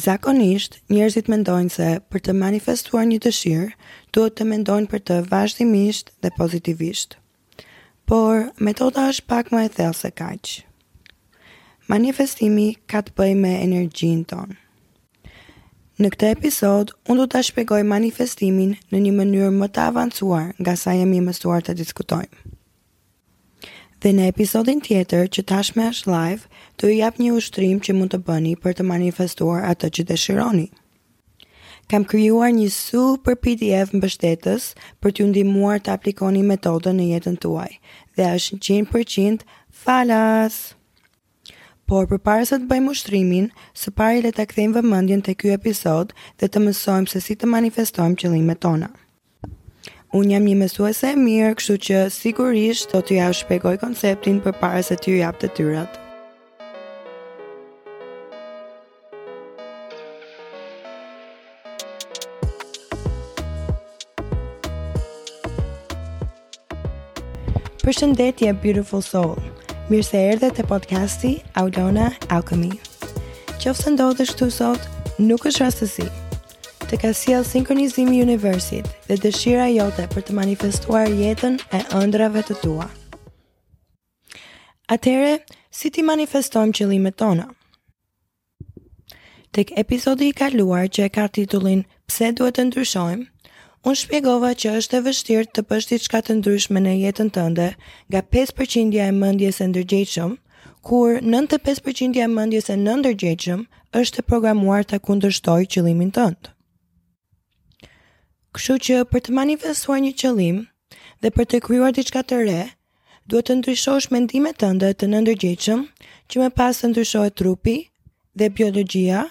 Zakonisht, njerëzit mendojnë se për të manifestuar një dëshirë, duhet të mendojnë për të vazhdimisht dhe pozitivisht. Por, metoda është pak më e thellë se kaq. Manifestimi ka të bëjë me energjinë tonë. Në këtë episod, unë do ta shpjegoj manifestimin në një mënyrë më të avancuar nga sa jemi mësuar të diskutojmë. Dhe në episodin tjetër, që tashmë është live, do ju jap një ushtrim që mund të bëni për të manifestuar atë që dëshironi. Kam krijuar një super PDF mbështetës për t'ju ndihmuar të aplikoni metodën në jetën tuaj dhe është 100% falas. Por përpara se të bëjmë ushtrimin, së pari le ta kthejmë vëmendjen te ky episod dhe të mësojmë se si të manifestojmë qëllimet tona. Unë jam një mësuese e mirë, kështu që sigurisht do t'jua shpjegoj konceptin përpara se t'ju jap detyrat. Përshëndetje beautiful soul. Mirë se erdhe te podcasti Aulona Alchemy. Qoftë se ndodhesh këtu sot, nuk është rastësi. Të ka sjellë sinkronizimi i universit dhe dëshira jote për të manifestuar jetën e ëndrrave të tua. Atëherë, si t'i manifestojmë qëllimet tona? Tek episodi i kaluar që e ka titullin Pse duhet të ndryshojmë, unë shpjegova që është e vështirë të bësh diçka të ndryshme në jetën tënde nga 5% e mendjes së ndërgjegjshme, kur 95% e mendjes së nëndërgjegjshme është e programuar ta kundërshtojë qëllimin tënd. Kështu që për të manifestuar një qëllim, Dhe për të krijuar diçka të re, duhet të ndryshosh mendimet tënde të nëndërgjegjshëm, që më pas të ndryshohet trupi dhe biologjia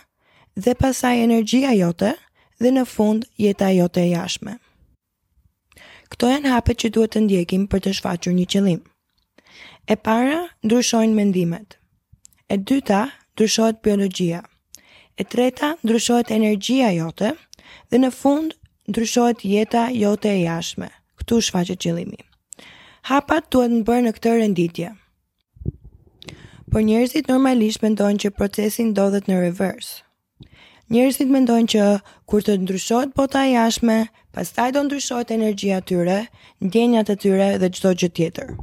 dhe pastaj energjia jote dhe në fund jeta jote e jashtme. Këto janë hapat që duhet të ndjekim për të shfaqur një qëllim. E para, ndryshojnë mendimet. E dyta, ndryshohet biologjia. E treta, ndryshohet energjia jote dhe në fund ndryshohet jeta jote e jashtme. Këtu shfaqet qëllimi. Hapat duhen bërë në këtë renditje. Por njerëzit normalisht mendojnë që procesi ndodhet në reverse. Njerëzit mendojnë që kur të ndryshohet bota e jashtme, pastaj do ndryshohet energjia e tyre, ndjenjat e tyre dhe çdo gjë tjetër.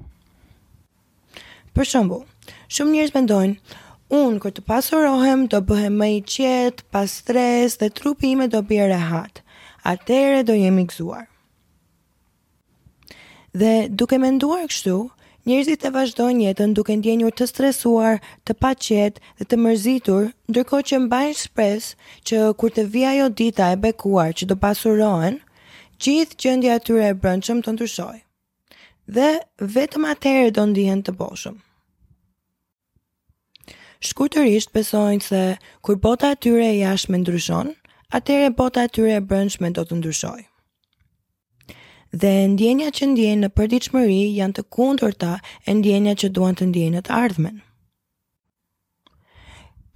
Për shembull, shumë njerëz mendojnë, unë kur të pasurohem do bëhem më i qetë, pa stres dhe trupi im do bjerë rehat. Atëherë do jem i gëzuar. Dhe, duke menduar kështu, njerëzit e vazhdojnë jetën duke ndjenjur të stresuar, të paqetë dhe të mërzitur, ndërkohë që mbajnë shpresë që kur të vijë ajo dita e bekuar që do pasurohen, gjithë gjendja e tyre e brendshme do ndryshojë. Dhe vetëm atëherë do ndihen të bollshëm. Shkurtimisht besojnë se kur bota e tyre e jashtme ndryshon, atëherë bota e tyre e brendshme do të ndryshojë. Dhe ndjenjat që ndiejnë në përditshmëri janë të kundërta e ndjenjave që duan të ndiejnë në të ardhmen.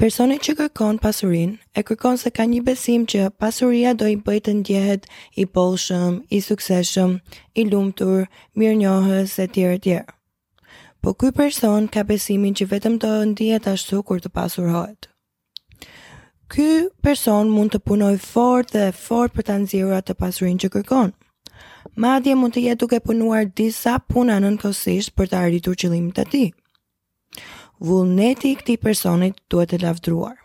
Personi që kërkon pasurinë, e kërkon se ka një besim që pasuria do i bëjë të ndjehet i bollshëm, i suksesshëm, i lumtur, mirënjohës e tjerë tjerë. Po ky person ka besimin që vetëm do ndjehet ashtu kur të pasurohet. Ky person mund të punojë fort dhe fort për ta nxjerrur atë pasurinë që kërkon. Madje mund të jetë duke punuar disa puna njëkohësisht për të arritur qëllimet e tij. Vullneti i këtij personit duhet të lavdërohet.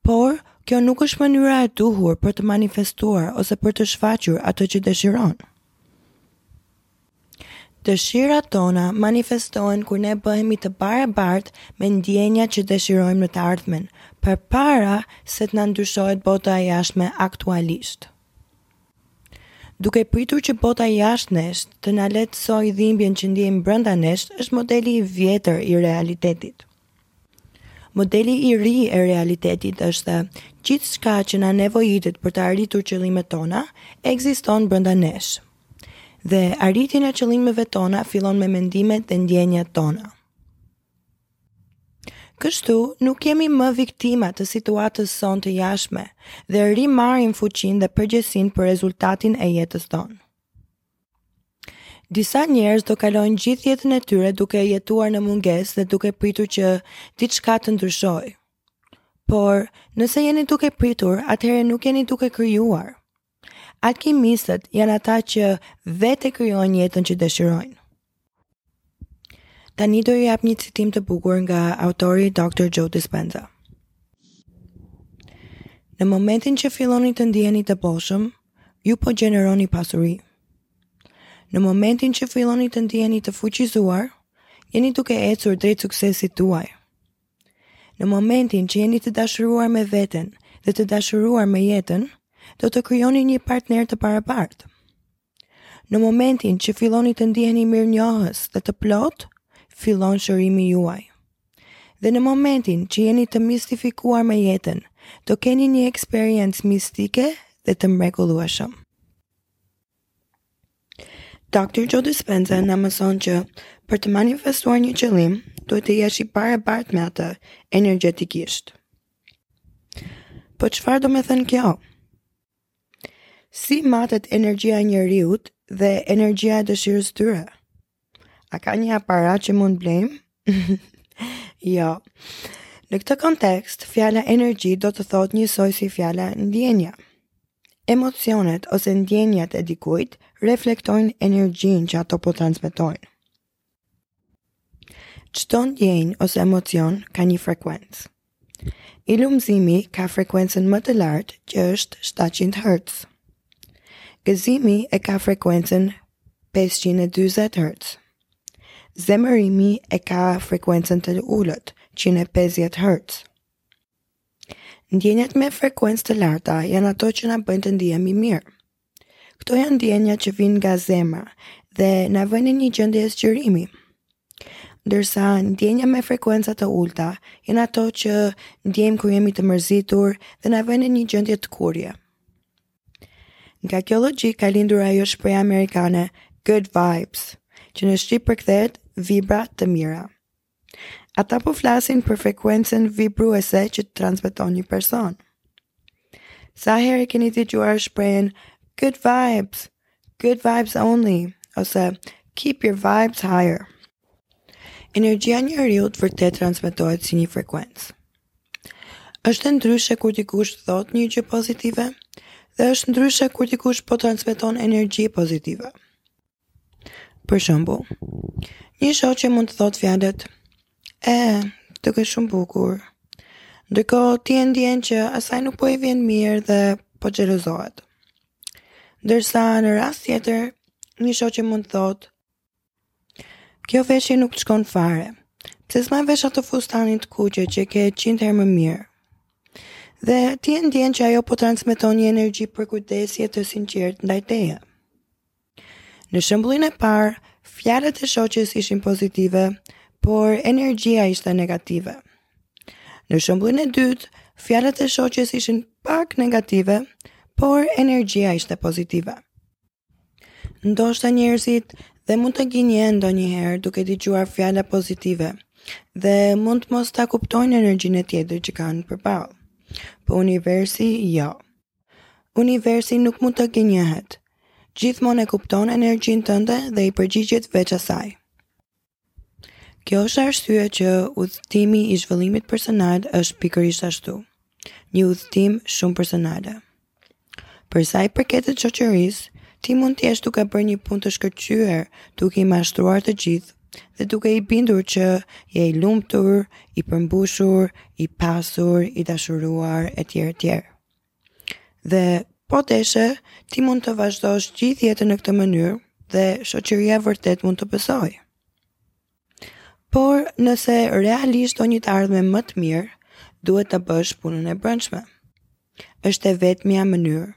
Por, kjo nuk është mënyra e duhur për të manifestuar ose për të shfaqur atë që dëshiron. Dëshirat tona manifestohen kur ne bëhemi të barabartë me ndjenjat që dëshirojmë në të ardhmen, përpara se të na ndryshohet bota e jashtme aktualisht. Duke pritur që bota jashtë nesh të na lehtësojë dhimbjen që ndjejmë brenda nesh është modeli i vjetër i realitetit. Modeli i ri e realitetit është gjithçka që na nevojitet për të arritur qëllimet tona ekziston brenda nesh. Dhe arritjen e qëllimeve tona fillon me mendimet dhe ndjenjat tona. Kështu, nuk jemi më viktima të situatës sonë të jashtme dhe rimarrim fuqinë dhe përgjegjësinë për rezultatin e jetës tonë. Disa njerëz do kalojnë gjithë jetën e tyre duke jetuar në mungesë dhe duke pritur që diçka të ndryshojë. Por, nëse jeni duke pritur, atëherë nuk jeni duke krijuar. Alkimistët janë ata që vetë krijojnë jetën që dëshirojnë. Tani do ju jap një citim të bukur nga autori Dr. Joe Dispenza. Në momentin që filloni të ndiheni të bollshëm, ju po gjeneroni pasuri. Në momentin që filloni të ndiheni të fuqizuar, jeni duke ecur drejt suksesit tuaj. Në momentin që jeni të dashuruar me veten dhe të dashuruar me jetën, do të krijoni një partner të barabartë. Në momentin që filloni të ndiheni mirënjohës dhe të plotë, fillon shërimi juaj. Dhe në momentin që jeni të mistifikuar me jetën, do keni një eksperiencë mistike dhe të mrekullueshëm. Dr. Joe Dispenza na mëson që për të manifestuar një qëllim, duhet të jesh i barabartë me atë energjetikisht. Po çfarë domethënë kjo? Si matet energjia e njeriut dhe energjia e dëshirës tyre? A ka një aparat që mund blejmë? jo. Në këtë kontekst, fjala energji do të thotë njësoj si fjala ndjenja. Emocionet ose ndjenjat e dikujt reflektojnë energjinë që ato po transmetojnë. Çdo ndjenjë ose emocion ka një frekuencë. Iluminizmi ka frekuencën më të lartë që është 700 Hz. Gëzimi e ka frekuencën 520 Hz. Zemërimi e ka frekuencën të ulët 150 Hz. Ndjenjat me frekuencë të larta janë ato që na bëjnë të ndihemi mirë. Këto janë ndjenja që vijnë nga zemra dhe na vënë në një gjendje zgjerimi. Ndërsa ndjenja me frekuenca të ulta janë ato që ndjejmë kur jemi të mërzitur dhe na vënë në një gjendje tkurrje. Nga kjo logjikë ka lindur ajo shprehje amerikane good vibes, që në shqip përkthehet vibra të mira. Ata po flasin për frekuencën vibruese që transmeton një person. Sa herë e keni dëgjuar shprehjen good vibes, good vibes only, ose keep your vibes higher. Energjia e njeriut vërtet transmetohet si një frekuencë. Është ndryshe kur dikush thotë një gjë pozitive, dhe është ndryshe kur dikush po transmeton energji pozitive. Për shembull, një shoqe mund të thotë fjalët E, dukesh shumë bukur. Ndërkohë, ti e ndjen që asaj nuk po i vjen mirë dhe po xhelozohet. Ndërsa, në rast tjetër, një shoqe mund të thotë Kjo veshje nuk të shkon fare. Pse s'ma vesh atë fustanin e kuq që ke qind herë më mirë? Dhe ti e ndjen që ajo po transmeton një energji përkujdesje të sinqertë ndaj teje. Në shembullin e parë, fjalët e shoqes ishin pozitive, por energjia ishte negative. Në shembullin e dytë, fjalët e shoqes ishin pak negative, por energjia ishte pozitive. Ndoshta njerëzit dhe mund të gënjehen ndonjëherë duke dëgjuar fjalë pozitive dhe mund të mos ta kuptojnë energjinë e tjetrit që kanë përballë. Po universi jo. Universi nuk mund të gënjehet. Gjithmonë e kupton energjinë tënde dhe i përgjigjet veç asaj. Kjo është arsye që udhëtimi i zhvillimit personal është pikërisht ashtu. Një udhëtim shumë personale. Për sa i përket shoqërisë, ti mund të jesh duke bërë një punë të shkëlqyer, duke i mashtruar të gjithë dhe duke i bindur që je i lumtur, i përmbushur, i pasur, i dashuruar etj etj. Dhe po deshe, ti mund të vazhdosh gjithë jetën në këtë mënyrë dhe shoqëria vërtet mund të besojë. Por nëse realisht do një të ardhme më të mirë, duhet ta bësh punën e brendshme. Është e vetmja mënyrë.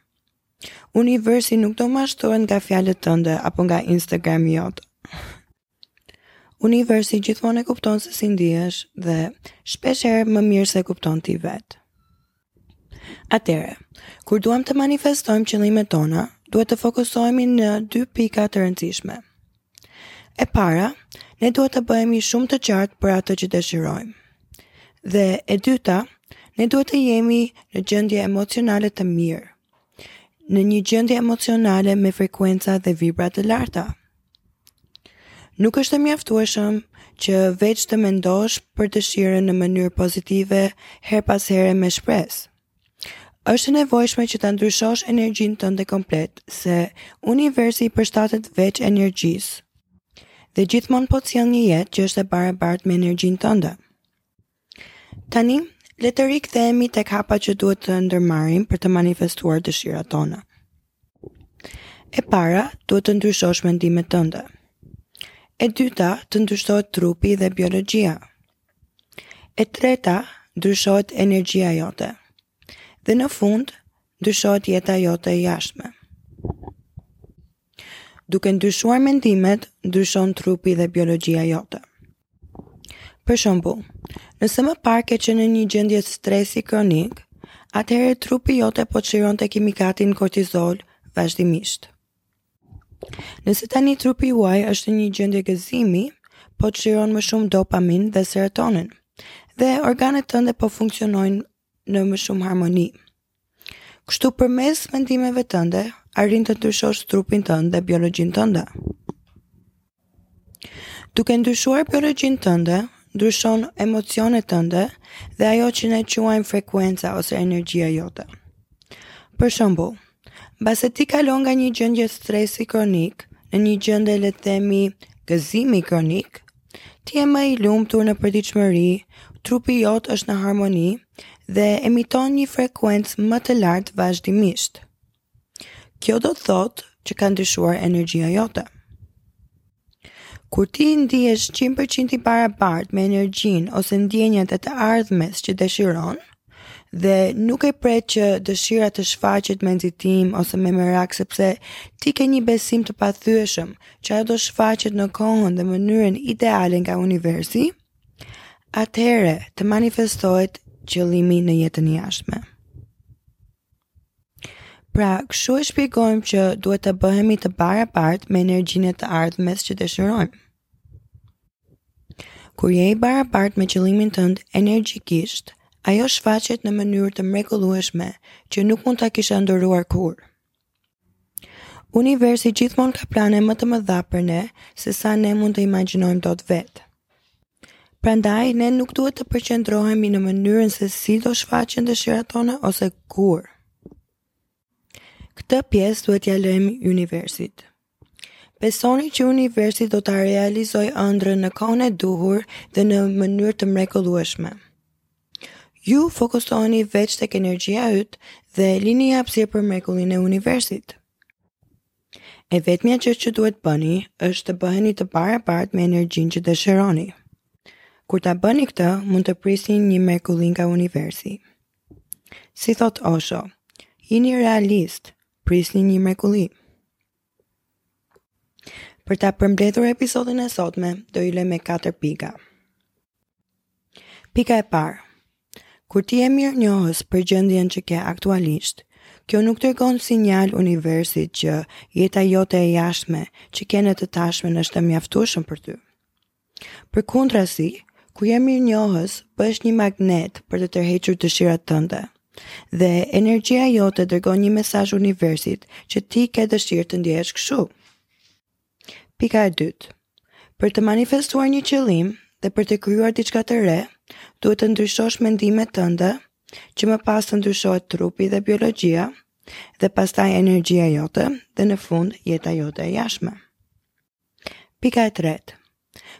Universi nuk do mashtrohet nga fjalët tënde apo nga Instagrami jot. Universi gjithmonë e kupton se si ndihesh dhe shpesh herë më mirë se e kupton ti vetë. Atëherë, kur duam të manifestojmë qëllimet tona, duhet të fokusohemi në dy pika të rëndësishme. E para, ne duhet të bëhemi shumë të qartë për atë që dëshirojmë. Dhe e dyta, ne duhet të jemi në gjendje emocionale të mirë, në një gjendje emocionale me frekuenca dhe vibra të larta. Nuk është e mjaftueshme që veç të mendosh për dëshirën në mënyrë pozitive herë pas here me shpresë. Është e nevojshme që ta ndryshosh energjinë tënde komplet, se universi i përshtatet veç energjisë. Dhe gjithmonë po të sjell një jetë që është e barabartë me energjinë tënde. Tani, le të rikthehemi tek hapat që duhet të ndërmarrim për të manifestuar dëshirat tona. E para, duhet të ndryshosh mendimet tënde. E dyta, të ndryshohet trupi dhe biologjia. E treta, ndryshohet energjia jote. Dhe në fund, ndryshohet jeta jote e jashtme. Duke ndryshuar mendimet, ndryshon trupi dhe biologjia jote. Për shembull, nëse më parë ke qenë në një gjendje stresi kronik, atëherë trupi jote po çlironte kimikatin kortizol vazhdimisht. Nëse tani trupi juaj është në një gjendje gëzimi, po çliron më shumë dopaminë dhe serotoninë dhe organet tënde po funksionojnë në më shumë harmoni. Kështu përmes mendimeve tënde, arrin të ndryshosh trupin tënd dhe biologjinë tënde. Duke ndryshuar biologjinë tënde, ndryshon emocionet tënde dhe ajo që ne quajmë frekuenca ose energjia jote. Për shembull, mbase ti kalon nga një gjendje stresi kronik në një gjendje le themi gëzimi kronik, ti je më i lumtur në përditshmëri, trupi jot është në harmoni dhe emiton një frekuencë më të lartë vazhdimisht. Kjo do të thotë që ka ndryshuar energjia jote. Kur ti ndihesh 100% i barabartë me energjinë ose ndjenjat e të ardhmes që dëshiron dhe nuk e pret që dëshira të shfaqet me nxitim ose me merak sepse ti ke një besim të pathyeshëm që ajo do shfaqet në kohën dhe mënyrën ideale nga universi, atëherë të manifestohet qëllimi në jetën e jashtme. Pra, kështu e shpjegojmë që duhet të bëhemi të barabartë me energjinë e të ardhmes që dëshirojmë. Kur je i barabartë me qëllimin tënd energjikisht, ajo shfaqet në mënyrë të mrekullueshme që nuk mund ta kishe ëndërruar kurrë. Universi gjithmonë ka plane më të mëdha për ne, se sa ne mund të imagjinojmë dot vetë. Prandaj, ne nuk duhet të përqendrohemi në mënyrën se si do shfaqen dëshirat tona ose kur. Këtë pjesë duhet t'ia lëmë universit. Besoni që universi do ta realizojë ëndrrën në kohën e duhur dhe në mënyrë të mrekullueshme. Ju fokusoheni veç tek energjia yt dhe lini hapësirë për mrekullinë e universit. E vetmja gjë që duhet bëni është të bëheni të barabartë me energjinë që dëshironi. Kur ta bëni këtë, mund të prisni një mrekulli nga universi. Si thotë Osho, jini realistë, prisni një mrekulli. Për ta përmbledhur episodin e sotëm, do ju lë me katër pika. Pika e parë. Kur ti je mirënjohës për gjendjen që ke aktualisht, kjo nuk dërgon sinjal universit që jeta jote e jashtme që ke në të tashmen është mjaftueshëm për ty. Përkundrazi, kur je mirënjohës, bëhesh një magnet për të tërhequr dëshirat tënde. Dhe energjia jote dërgon një mesazh universit që ti ke dëshirë të ndjehesh kështu. Pika e dytë. Për të manifestuar një qëllim dhe për të krijuar diçka të re, duhet të ndryshosh mendimet tënde, që më pas të ndryshohet trupi dhe biologjia, dhe pastaj energjia jote dhe në fund jeta jote e jashtme. Pika e tretë.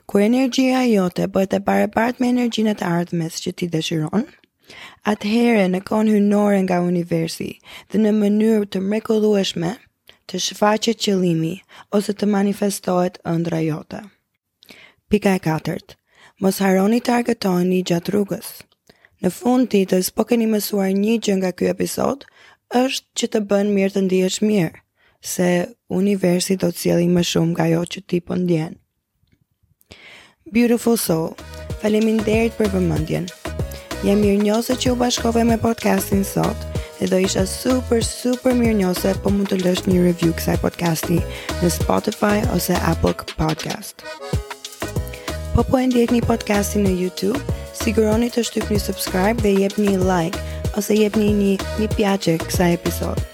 Kur energjia jote bëhet e barabartë me energjinë e të ardhmes që ti dëshiron, atëherë në kohën hyjnore nga universi dhe në mënyrë të mrekullueshme të shfaqet qëllimi ose të manifestohet ëndrra jote. Pika e katërt. Mos harroni të argëtoheni gjatë rrugës. Në fund të ditës po keni mësuar një gjë nga ky episod, është që të bën mirë të ndihesh mirë. se universi do të të sjellë më shumë nga ajo që ti po ndjen. Beautiful Soul, faleminderit për vëmendjen. Jam mirënjohëse që u bashkove me podcastin sot dhe do isha super super mirënjohëse po mund të lësh një review kësaj podcasti në Spotify ose Apple Podcast. Po po e ndjekni podcastin në YouTube, siguroni të shtypni subscribe dhe jepni like ose jepni një një piaçe kësaj episodi.